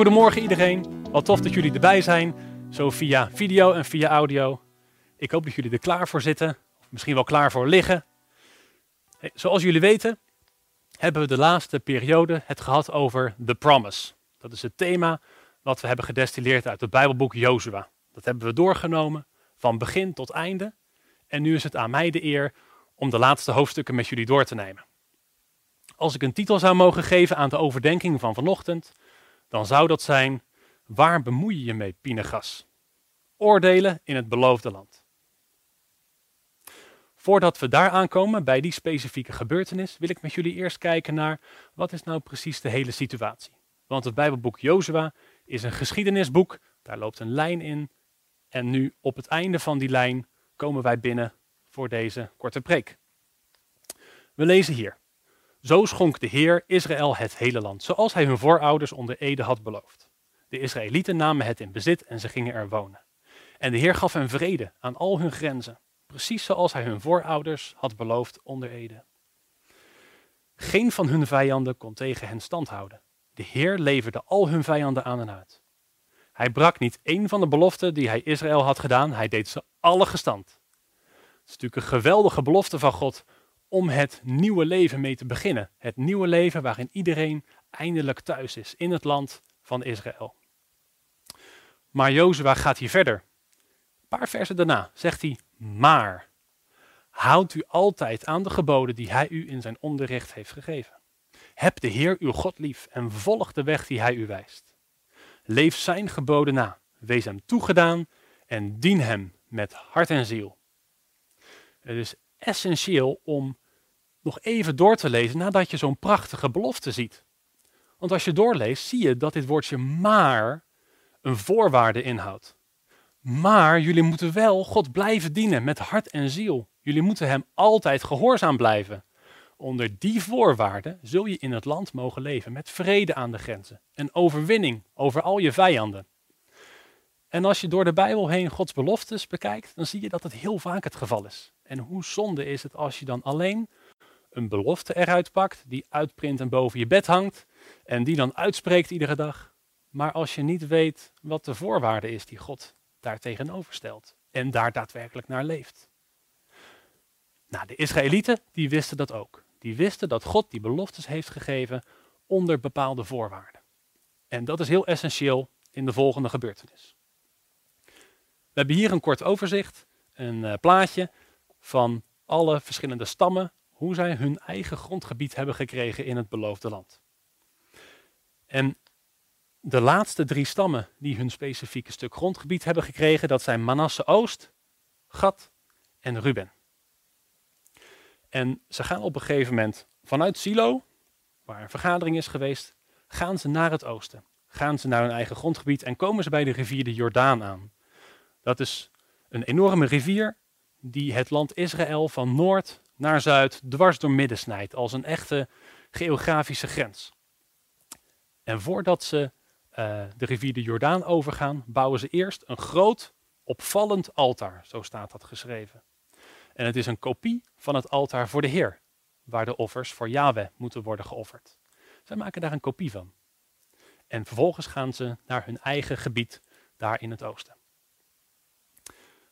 Goedemorgen iedereen. Wat tof dat jullie erbij zijn, zo via video en via audio. Ik hoop dat jullie er klaar voor zitten, misschien wel klaar voor liggen. Zoals jullie weten, hebben we de laatste periode het gehad over The Promise. Dat is het thema wat we hebben gedestilleerd uit het Bijbelboek Jozua. Dat hebben we doorgenomen van begin tot einde. En nu is het aan mij de eer om de laatste hoofdstukken met jullie door te nemen. Als ik een titel zou mogen geven aan de overdenking van vanochtend, dan zou dat zijn: Waar bemoei je je mee, Pinegas? Oordelen in het beloofde land. Voordat we daar aankomen bij die specifieke gebeurtenis, wil ik met jullie eerst kijken naar wat is nou precies de hele situatie. Want het Bijbelboek Jozua is een geschiedenisboek, daar loopt een lijn in. En nu op het einde van die lijn komen wij binnen voor deze korte preek. We lezen hier. Zo schonk de Heer Israël het hele land, zoals hij hun voorouders onder Ede had beloofd. De Israëlieten namen het in bezit en ze gingen er wonen. En de Heer gaf hen vrede aan al hun grenzen, precies zoals hij hun voorouders had beloofd onder Ede. Geen van hun vijanden kon tegen hen stand houden. De Heer leverde al hun vijanden aan en uit. Hij brak niet één van de beloften die hij Israël had gedaan, hij deed ze alle gestand. Het is natuurlijk een geweldige belofte van God om het nieuwe leven mee te beginnen. Het nieuwe leven waarin iedereen eindelijk thuis is in het land van Israël. Maar Jozua gaat hier verder. Een paar versen daarna zegt hij, maar houdt u altijd aan de geboden die hij u in zijn onderricht heeft gegeven. Heb de Heer uw God lief en volg de weg die hij u wijst. Leef zijn geboden na, wees hem toegedaan en dien hem met hart en ziel. Het is essentieel om nog even door te lezen nadat je zo'n prachtige belofte ziet. Want als je doorleest, zie je dat dit woordje maar een voorwaarde inhoudt. Maar jullie moeten wel God blijven dienen met hart en ziel. Jullie moeten Hem altijd gehoorzaam blijven. Onder die voorwaarden zul je in het land mogen leven met vrede aan de grenzen en overwinning over al je vijanden. En als je door de Bijbel heen Gods beloftes bekijkt, dan zie je dat het heel vaak het geval is. En hoe zonde is het als je dan alleen een belofte eruit pakt, die uitprint en boven je bed hangt en die dan uitspreekt iedere dag. Maar als je niet weet wat de voorwaarde is die God daar tegenover stelt en daar daadwerkelijk naar leeft. Nou, de Israëlieten die wisten dat ook. Die wisten dat God die beloftes heeft gegeven onder bepaalde voorwaarden. En dat is heel essentieel in de volgende gebeurtenis. We hebben hier een kort overzicht, een uh, plaatje van alle verschillende stammen hoe zij hun eigen grondgebied hebben gekregen in het beloofde land. En de laatste drie stammen die hun specifieke stuk grondgebied hebben gekregen, dat zijn Manasse Oost, Gad en Ruben. En ze gaan op een gegeven moment vanuit Silo, waar een vergadering is geweest, gaan ze naar het oosten. Gaan ze naar hun eigen grondgebied en komen ze bij de rivier de Jordaan aan. Dat is een enorme rivier die het land Israël van noord naar zuid dwars door midden snijdt, als een echte geografische grens. En voordat ze uh, de rivier de Jordaan overgaan, bouwen ze eerst een groot, opvallend altaar, zo staat dat geschreven. En het is een kopie van het altaar voor de Heer, waar de offers voor Yahweh moeten worden geofferd. Zij maken daar een kopie van. En vervolgens gaan ze naar hun eigen gebied, daar in het oosten.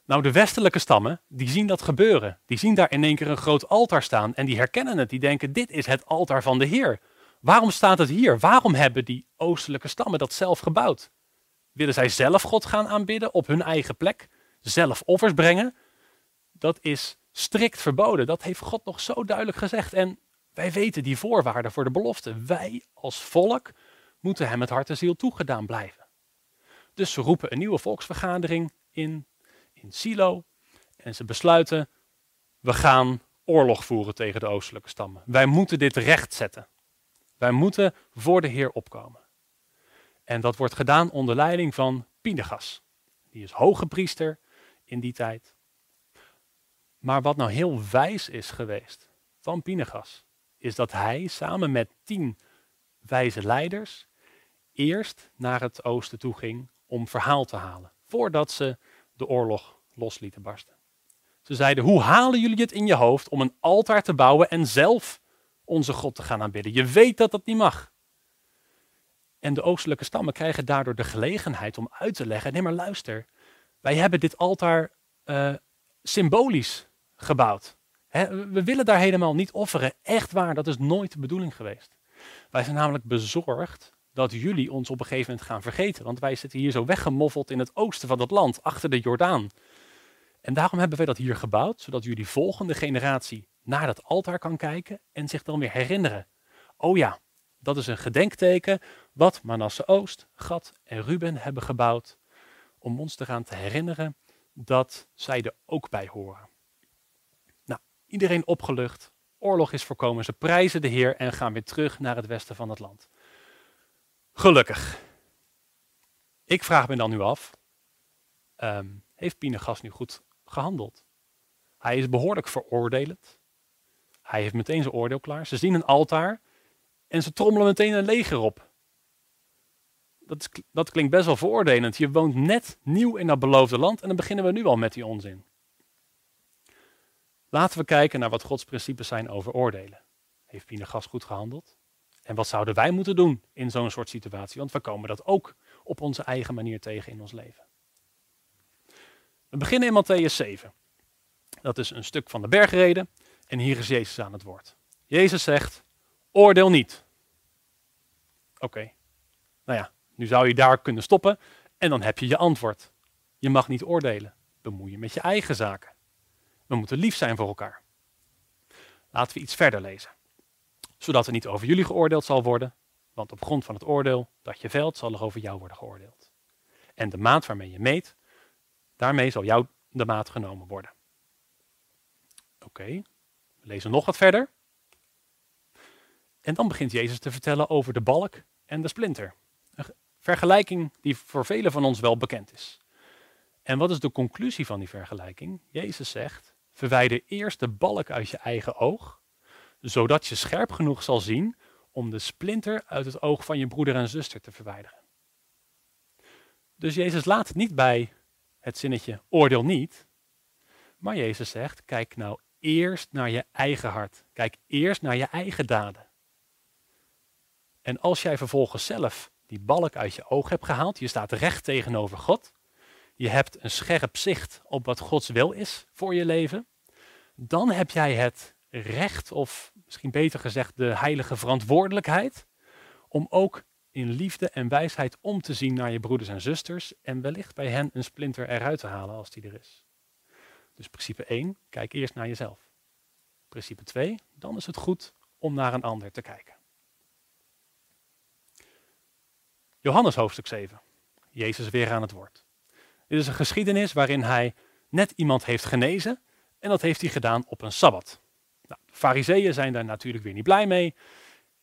Nou, de westelijke stammen, die zien dat gebeuren. Die zien daar in één keer een groot altaar staan en die herkennen het. Die denken, dit is het altaar van de Heer. Waarom staat het hier? Waarom hebben die oostelijke stammen dat zelf gebouwd? Willen zij zelf God gaan aanbidden op hun eigen plek? Zelf offers brengen? Dat is strikt verboden. Dat heeft God nog zo duidelijk gezegd. En wij weten die voorwaarden voor de belofte. Wij als volk moeten hem met hart en ziel toegedaan blijven. Dus ze roepen een nieuwe volksvergadering in in Silo. En ze besluiten, we gaan oorlog voeren tegen de oostelijke stammen. Wij moeten dit recht zetten. Wij moeten voor de Heer opkomen. En dat wordt gedaan onder leiding van Pinegas. Die is hoge priester in die tijd. Maar wat nou heel wijs is geweest van Pinegas, is dat hij samen met tien wijze leiders eerst naar het oosten toe ging om verhaal te halen. Voordat ze de oorlog los lieten barsten. Ze zeiden, hoe halen jullie het in je hoofd om een altaar te bouwen en zelf onze God te gaan aanbidden? Je weet dat dat niet mag. En de oostelijke stammen krijgen daardoor de gelegenheid om uit te leggen: nee, maar luister, wij hebben dit altaar uh, symbolisch gebouwd. we willen daar helemaal niet offeren. Echt waar, dat is nooit de bedoeling geweest. Wij zijn namelijk bezorgd dat jullie ons op een gegeven moment gaan vergeten. Want wij zitten hier zo weggemoffeld in het oosten van het land, achter de Jordaan. En daarom hebben wij dat hier gebouwd, zodat jullie volgende generatie naar dat altaar kan kijken en zich dan weer herinneren. Oh ja, dat is een gedenkteken wat Manasse Oost, Gad en Ruben hebben gebouwd om ons eraan te herinneren dat zij er ook bij horen. Nou, iedereen opgelucht, oorlog is voorkomen, ze prijzen de Heer en gaan weer terug naar het westen van het land. Gelukkig. Ik vraag me dan nu af, um, heeft Pinegas nu goed gehandeld? Hij is behoorlijk veroordelend. Hij heeft meteen zijn oordeel klaar. Ze zien een altaar en ze trommelen meteen een leger op. Dat, dat klinkt best wel veroordelend. Je woont net nieuw in dat beloofde land en dan beginnen we nu al met die onzin. Laten we kijken naar wat Gods principes zijn over oordelen. Heeft Pinegas goed gehandeld? En wat zouden wij moeten doen in zo'n soort situatie? Want we komen dat ook op onze eigen manier tegen in ons leven. We beginnen in Matthäus 7. Dat is een stuk van de bergreden en hier is Jezus aan het woord. Jezus zegt, oordeel niet. Oké, nou ja, nu zou je daar kunnen stoppen en dan heb je je antwoord. Je mag niet oordelen. Bemoei je met je eigen zaken. We moeten lief zijn voor elkaar. Laten we iets verder lezen. Zodat er niet over jullie geoordeeld zal worden, want op grond van het oordeel dat je velt, zal er over jou worden geoordeeld. En de maat waarmee je meet, daarmee zal jou de maat genomen worden. Oké, we lezen nog wat verder. En dan begint Jezus te vertellen over de balk en de splinter. Een vergelijking die voor velen van ons wel bekend is. En wat is de conclusie van die vergelijking? Jezus zegt: verwijder eerst de balk uit je eigen oog, zodat je scherp genoeg zal zien om de splinter uit het oog van je broeder en zuster te verwijderen. Dus Jezus laat het niet bij het zinnetje oordeel niet, maar Jezus zegt: kijk nou eerst naar je eigen hart. Kijk eerst naar je eigen daden. En als jij vervolgens zelf die balk uit je oog hebt gehaald, je staat recht tegenover God, je hebt een scherp zicht op wat Gods wil is voor je leven, dan heb jij het recht, of misschien beter gezegd de heilige verantwoordelijkheid, om ook in liefde en wijsheid om te zien naar je broeders en zusters en wellicht bij hen een splinter eruit te halen als die er is. Dus principe 1, kijk eerst naar jezelf. Principe 2, dan is het goed om naar een ander te kijken. Johannes hoofdstuk 7. Jezus weer aan het woord. Dit is een geschiedenis waarin hij net iemand heeft genezen en dat heeft hij gedaan op een sabbat. Fariseeën zijn daar natuurlijk weer niet blij mee.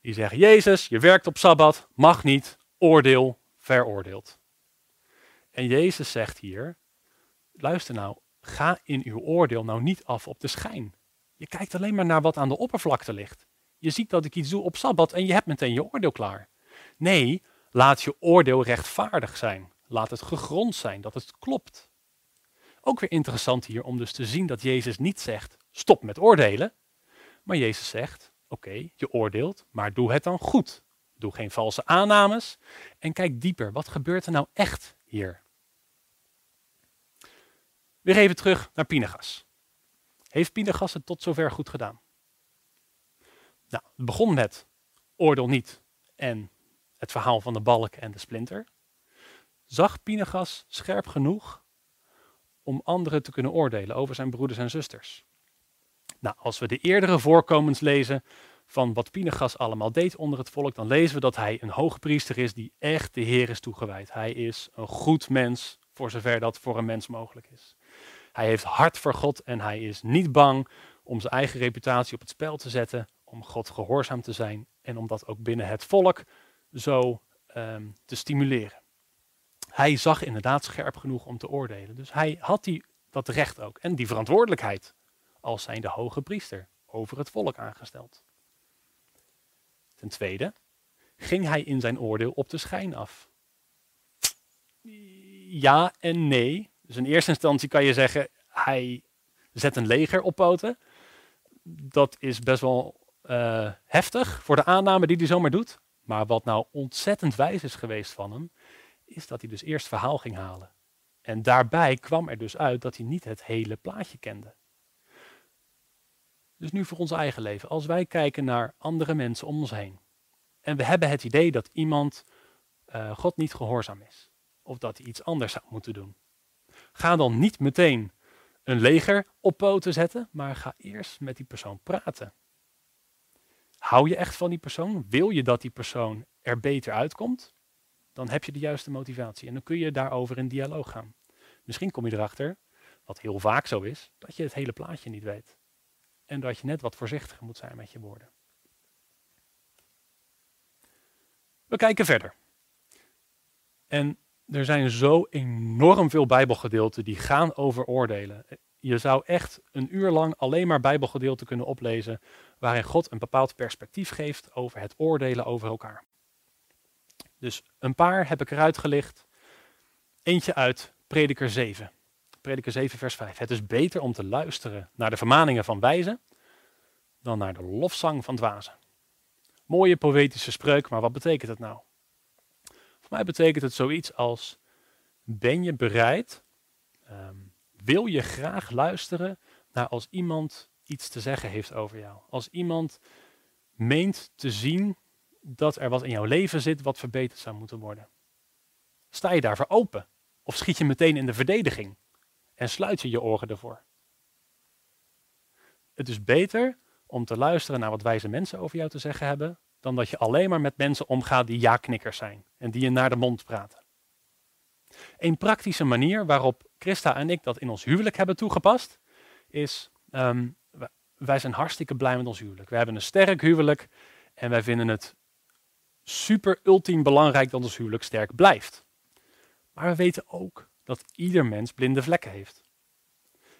Die zeggen, Jezus, je werkt op sabbat, mag niet, oordeel, veroordeeld. En Jezus zegt hier, luister nou, ga in uw oordeel nou niet af op de schijn. Je kijkt alleen maar naar wat aan de oppervlakte ligt. Je ziet dat ik iets doe op sabbat en je hebt meteen je oordeel klaar. Nee, laat je oordeel rechtvaardig zijn. Laat het gegrond zijn, dat het klopt. Ook weer interessant hier om dus te zien dat Jezus niet zegt, stop met oordelen. Maar Jezus zegt, oké, je oordeelt, maar doe het dan goed. Doe geen valse aannames en kijk dieper. Wat gebeurt er nou echt hier? Weer even terug naar Pinegas. Heeft Pinegas het tot zover goed gedaan? Nou, het begon met oordeel niet en het verhaal van de balk en de splinter. Zag Pinegas scherp genoeg om anderen te kunnen oordelen over zijn broeders en zusters? Nou, als we de eerdere voorkomens lezen van wat Pinegas allemaal deed onder het volk, dan lezen we dat hij een hoge priester is die echt de Heer is toegewijd. Hij is een goed mens, voor zover dat voor een mens mogelijk is. Hij heeft hart voor God en hij is niet bang om zijn eigen reputatie op het spel te zetten, om God gehoorzaam te zijn en om dat ook binnen het volk zo um, te stimuleren. Hij zag inderdaad scherp genoeg om te oordelen. Dus hij had die, dat recht ook en die verantwoordelijkheid als zijnde hoge priester over het volk aangesteld. Ten tweede ging hij in zijn oordeel op de schijn af. Ja en nee. Dus in eerste instantie kan je zeggen, hij zet een leger op poten. Dat is best wel uh, heftig voor de aanname die hij zomaar doet. Maar wat nou ontzettend wijs is geweest van hem, is dat hij dus eerst verhaal ging halen. En daarbij kwam er dus uit dat hij niet het hele plaatje kende. Dus nu voor ons eigen leven. Als wij kijken naar andere mensen om ons heen. En we hebben het idee dat iemand uh, God niet gehoorzaam is. Of dat hij iets anders zou moeten doen. Ga dan niet meteen een leger op poten zetten, maar ga eerst met die persoon praten. Hou je echt van die persoon? Wil je dat die persoon er beter uitkomt? Dan heb je de juiste motivatie en dan kun je daarover in dialoog gaan. Misschien kom je erachter, wat heel vaak zo is, dat je het hele plaatje niet weet. En dat je net wat voorzichtiger moet zijn met je woorden. We kijken verder. En er zijn zo enorm veel Bijbelgedeelten die gaan over oordelen. Je zou echt een uur lang alleen maar Bijbelgedeelten kunnen oplezen waarin God een bepaald perspectief geeft over het oordelen over elkaar. Dus een paar heb ik eruit gelicht. Eentje uit Prediker 7. Prediker 7, vers 5. Het is beter om te luisteren naar de vermaningen van wijzen dan naar de lofzang van dwazen. Mooie poëtische spreuk, maar wat betekent het nou? Voor mij betekent het zoiets als: ben je bereid, um, wil je graag luisteren naar als iemand iets te zeggen heeft over jou? Als iemand meent te zien dat er wat in jouw leven zit wat verbeterd zou moeten worden? Sta je daarvoor open? Of schiet je meteen in de verdediging en sluit je je oren ervoor? Het is beter om te luisteren naar wat wijze mensen over jou te zeggen hebben, dan dat je alleen maar met mensen omgaat die ja-knikkers zijn en die je naar de mond praten. Een praktische manier waarop Christa en ik dat in ons huwelijk hebben toegepast, is ehm, wij zijn hartstikke blij met ons huwelijk. We hebben een sterk huwelijk en wij vinden het super ultiem belangrijk dat ons huwelijk sterk blijft. Maar we weten ook dat ieder mens blinde vlekken heeft.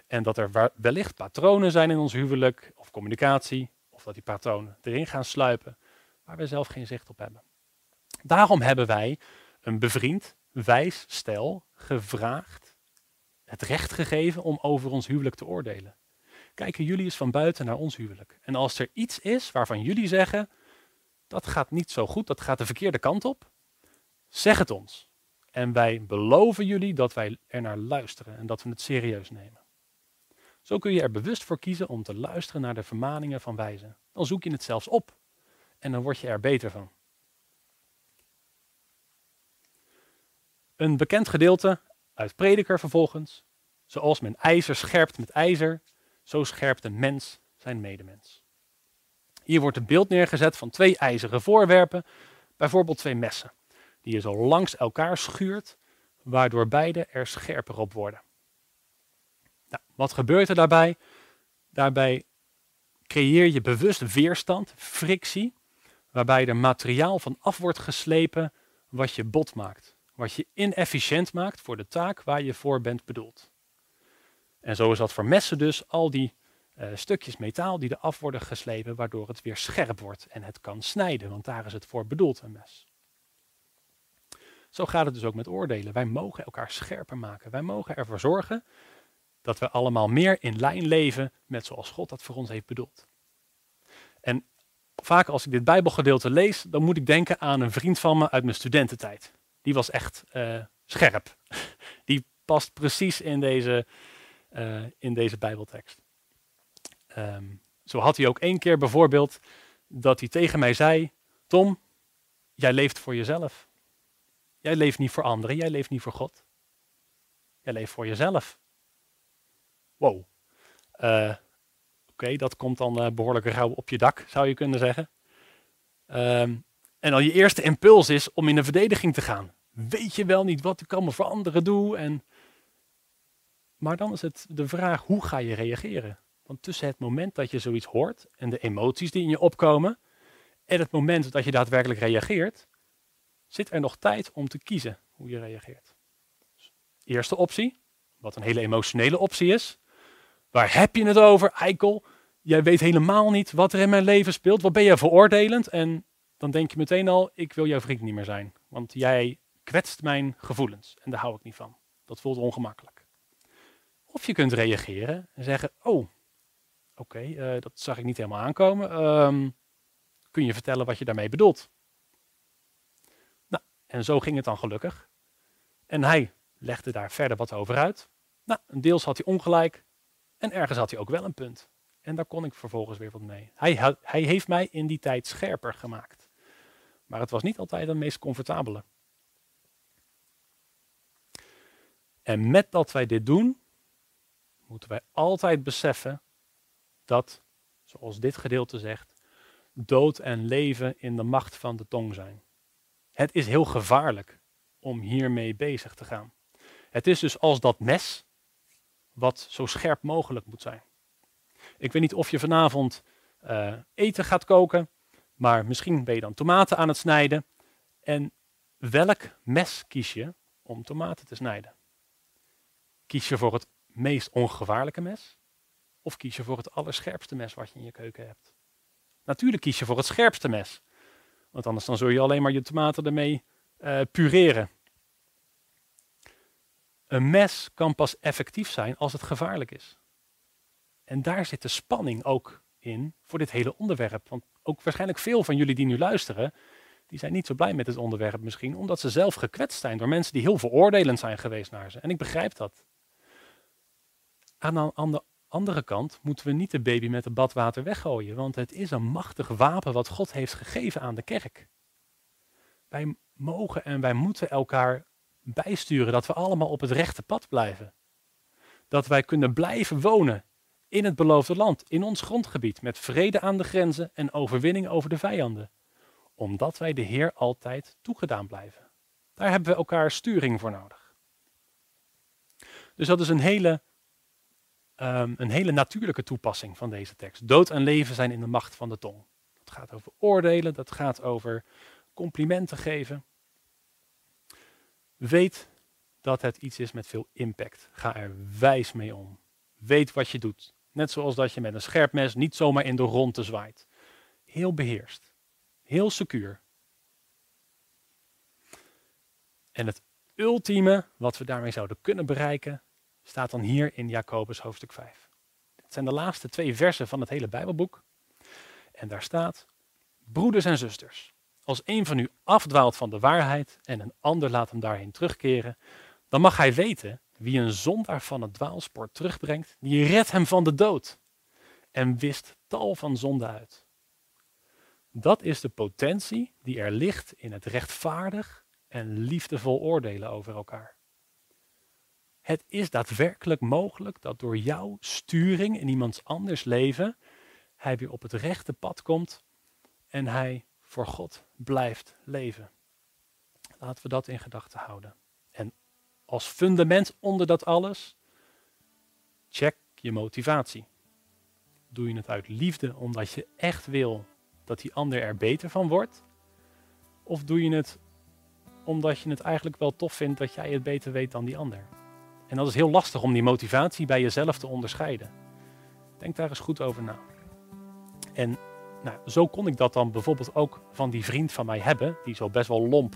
En dat er wellicht patronen zijn in ons huwelijk of communicatie, of dat die patronen erin gaan sluipen, waar we zelf geen zicht op hebben. Daarom hebben wij een bevriend, wijs stel gevraagd, het recht gegeven om over ons huwelijk te oordelen. Kijken jullie eens van buiten naar ons huwelijk. En als er iets is waarvan jullie zeggen, dat gaat niet zo goed, dat gaat de verkeerde kant op, zeg het ons. En wij beloven jullie dat wij er naar luisteren en dat we het serieus nemen. Zo kun je er bewust voor kiezen om te luisteren naar de vermaningen van wijzen. Dan zoek je het zelfs op en dan word je er beter van. Een bekend gedeelte uit Prediker vervolgens. Zoals men ijzer scherpt met ijzer, zo scherpt een mens zijn medemens. Hier wordt een beeld neergezet van twee ijzeren voorwerpen, bijvoorbeeld twee messen, die je zo langs elkaar schuurt, waardoor beide er scherper op worden. Nou, wat gebeurt er daarbij? Daarbij creëer je bewust weerstand, frictie, waarbij er materiaal van af wordt geslepen wat je bot maakt, wat je inefficiënt maakt voor de taak waar je voor bent bedoeld. En zo is dat voor messen dus al die uh, stukjes metaal die eraf worden geslepen, waardoor het weer scherp wordt en het kan snijden, want daar is het voor bedoeld, een mes. Zo gaat het dus ook met oordelen. Wij mogen elkaar scherper maken. Wij mogen ervoor zorgen dat we allemaal meer in lijn leven met zoals God dat voor ons heeft bedoeld. En vaak als ik dit Bijbelgedeelte lees, dan moet ik denken aan een vriend van me uit mijn studententijd. Die was echt uh, scherp. Die past precies in deze, uh, in deze Bijbeltekst. Um, zo had hij ook één keer bijvoorbeeld dat hij tegen mij zei: Tom, jij leeft voor jezelf. Jij leeft niet voor anderen, jij leeft niet voor God. Jij leeft voor jezelf. Wow. Uh, Oké, dat komt dan uh, behoorlijk rauw op je dak, zou je kunnen zeggen. Um, en al je eerste impuls is om in de verdediging te gaan. Weet je wel niet wat ik allemaal voor anderen doe? En... Maar dan is het de vraag, hoe ga je reageren? Want tussen het moment dat je zoiets hoort en de emoties die in je opkomen, en het moment dat je daadwerkelijk reageert, zit er nog tijd om te kiezen hoe je reageert. Dus, eerste optie, wat een hele emotionele optie is. Waar heb je het over, eikel? Jij weet helemaal niet wat er in mijn leven speelt. Wat ben je veroordelend? En dan denk je meteen al, ik wil jouw vriend niet meer zijn. Want jij kwetst mijn gevoelens en daar hou ik niet van. Dat voelt ongemakkelijk. Of je kunt reageren en zeggen, oh, oké, eh, dat zag ik niet helemaal aankomen. Um, kun je vertellen wat je daarmee bedoelt? En zo ging het dan gelukkig. En hij legde daar verder wat over uit. Nou, deels had hij ongelijk en ergens had hij ook wel een punt. En daar kon ik vervolgens weer wat mee. Hij, hij heeft mij in die tijd scherper gemaakt. Maar het was niet altijd het meest comfortabele. En met dat wij dit doen, moeten wij altijd beseffen dat, zoals dit gedeelte zegt, dood en leven in de macht van de tong zijn. Het is heel gevaarlijk om hiermee bezig te gaan. Het is dus als dat mes wat zo scherp mogelijk moet zijn. Ik weet niet of je vanavond uh, eten gaat koken, maar misschien ben je dan tomaten aan het snijden. En welk mes kies je om tomaten te snijden? Kies je voor het meest ongevaarlijke mes? Of kies je voor het allerscherpste mes wat je in je keuken hebt? Natuurlijk kies je voor het scherpste mes. Want anders dan zul je alleen maar je tomaten ermee uh, pureren. Een mes kan pas effectief zijn als het gevaarlijk is. En daar zit de spanning ook in voor dit hele onderwerp. Want ook waarschijnlijk veel van jullie die nu luisteren, die zijn niet zo blij met het onderwerp misschien, omdat ze zelf gekwetst zijn door mensen die heel veroordelend zijn geweest naar ze. En ik begrijp dat. Aan de andere kant moeten we niet de baby met het badwater weggooien, want het is een machtig wapen wat God heeft gegeven aan de kerk. Wij mogen en wij moeten elkaar bijsturen dat we allemaal op het rechte pad blijven. Dat wij kunnen blijven wonen in het beloofde land, in ons grondgebied, met vrede aan de grenzen en overwinning over de vijanden. Omdat wij de Heer altijd toegedaan blijven. Daar hebben we elkaar sturing voor nodig. Dus dat is een hele, um, een hele natuurlijke toepassing van deze tekst. Dood en leven zijn in de macht van de tong. Dat gaat over oordelen, dat gaat over complimenten geven. Weet dat het iets is met veel impact. Ga er wijs mee om. Weet wat je doet. Net zoals dat je met een scherp mes niet zomaar in de ronde zwaait. Heel beheerst. Heel secuur. En het ultieme wat we daarmee zouden kunnen bereiken, staat dan hier in Jacobus hoofdstuk 5. Het zijn de laatste twee versen van het hele Bijbelboek. En daar staat, broeders en zusters, als een van u afdwaalt van de waarheid en een ander laat hem daarheen terugkeren, dan mag hij weten wie een zondaar van het dwaalspoor terugbrengt, die redt hem van de dood en wist tal van zonden uit. Dat is de potentie die er ligt in het rechtvaardig en liefdevol oordelen over elkaar. Het is daadwerkelijk mogelijk dat door jouw sturing in iemands anders leven, hij weer op het rechte pad komt en hij voor God blijft leven. Laten we dat in gedachten houden. En als fundament onder dat alles, check je motivatie. Doe je het uit liefde omdat je echt wil dat die ander er beter van wordt? Of doe je het omdat je het eigenlijk wel tof vindt dat jij het beter weet dan die ander? En dat is heel lastig om die motivatie bij jezelf te onderscheiden. Denk daar eens goed over na. En nou, zo kon ik dat dan bijvoorbeeld ook van die vriend van mij hebben, die zo best wel lomp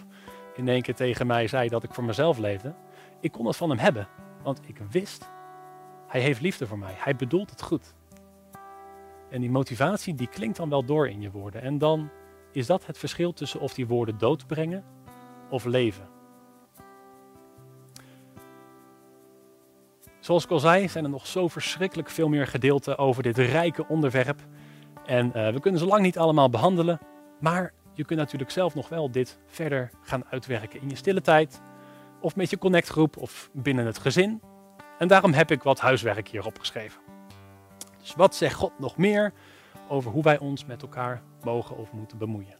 in één keer tegen mij zei dat ik voor mezelf leefde. Ik kon het van hem hebben, want ik wist, hij heeft liefde voor mij, hij bedoelt het goed. En die motivatie die klinkt dan wel door in je woorden. En dan is dat het verschil tussen of die woorden dood brengen of leven. Zoals ik al zei, zijn er nog zo verschrikkelijk veel meer gedeelten over dit rijke onderwerp. En uh, we kunnen ze lang niet allemaal behandelen, maar je kunt natuurlijk zelf nog wel dit verder gaan uitwerken in je stille tijd, of met je connectgroep of binnen het gezin. En daarom heb ik wat huiswerk hier opgeschreven. Dus wat zegt God nog meer over hoe wij ons met elkaar mogen of moeten bemoeien?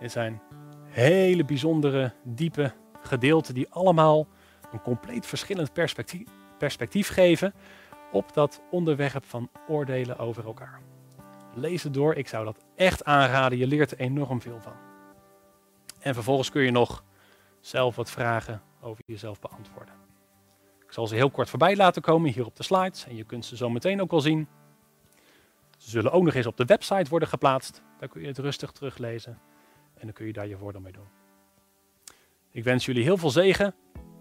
Dit zijn hele bijzondere, diepe gedeelten die allemaal een compleet verschillend perspectief, perspectief geven op dat onderwerp van oordelen over elkaar. Lees het door, ik zou dat echt aanraden, je leert er enorm veel van. En vervolgens kun je nog zelf wat vragen over jezelf beantwoorden. Ik zal ze heel kort voorbij laten komen hier op de slides en je kunt ze zo meteen ook al zien. Ze zullen ook nog eens op de website worden geplaatst. Daar kun je het rustig teruglezen en dan kun je daar je voordeel mee doen. Ik wens jullie heel veel zegen.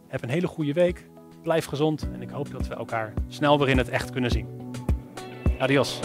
Heb een hele goede week. Blijf gezond en ik hoop dat we elkaar snel weer in het echt kunnen zien. Adios.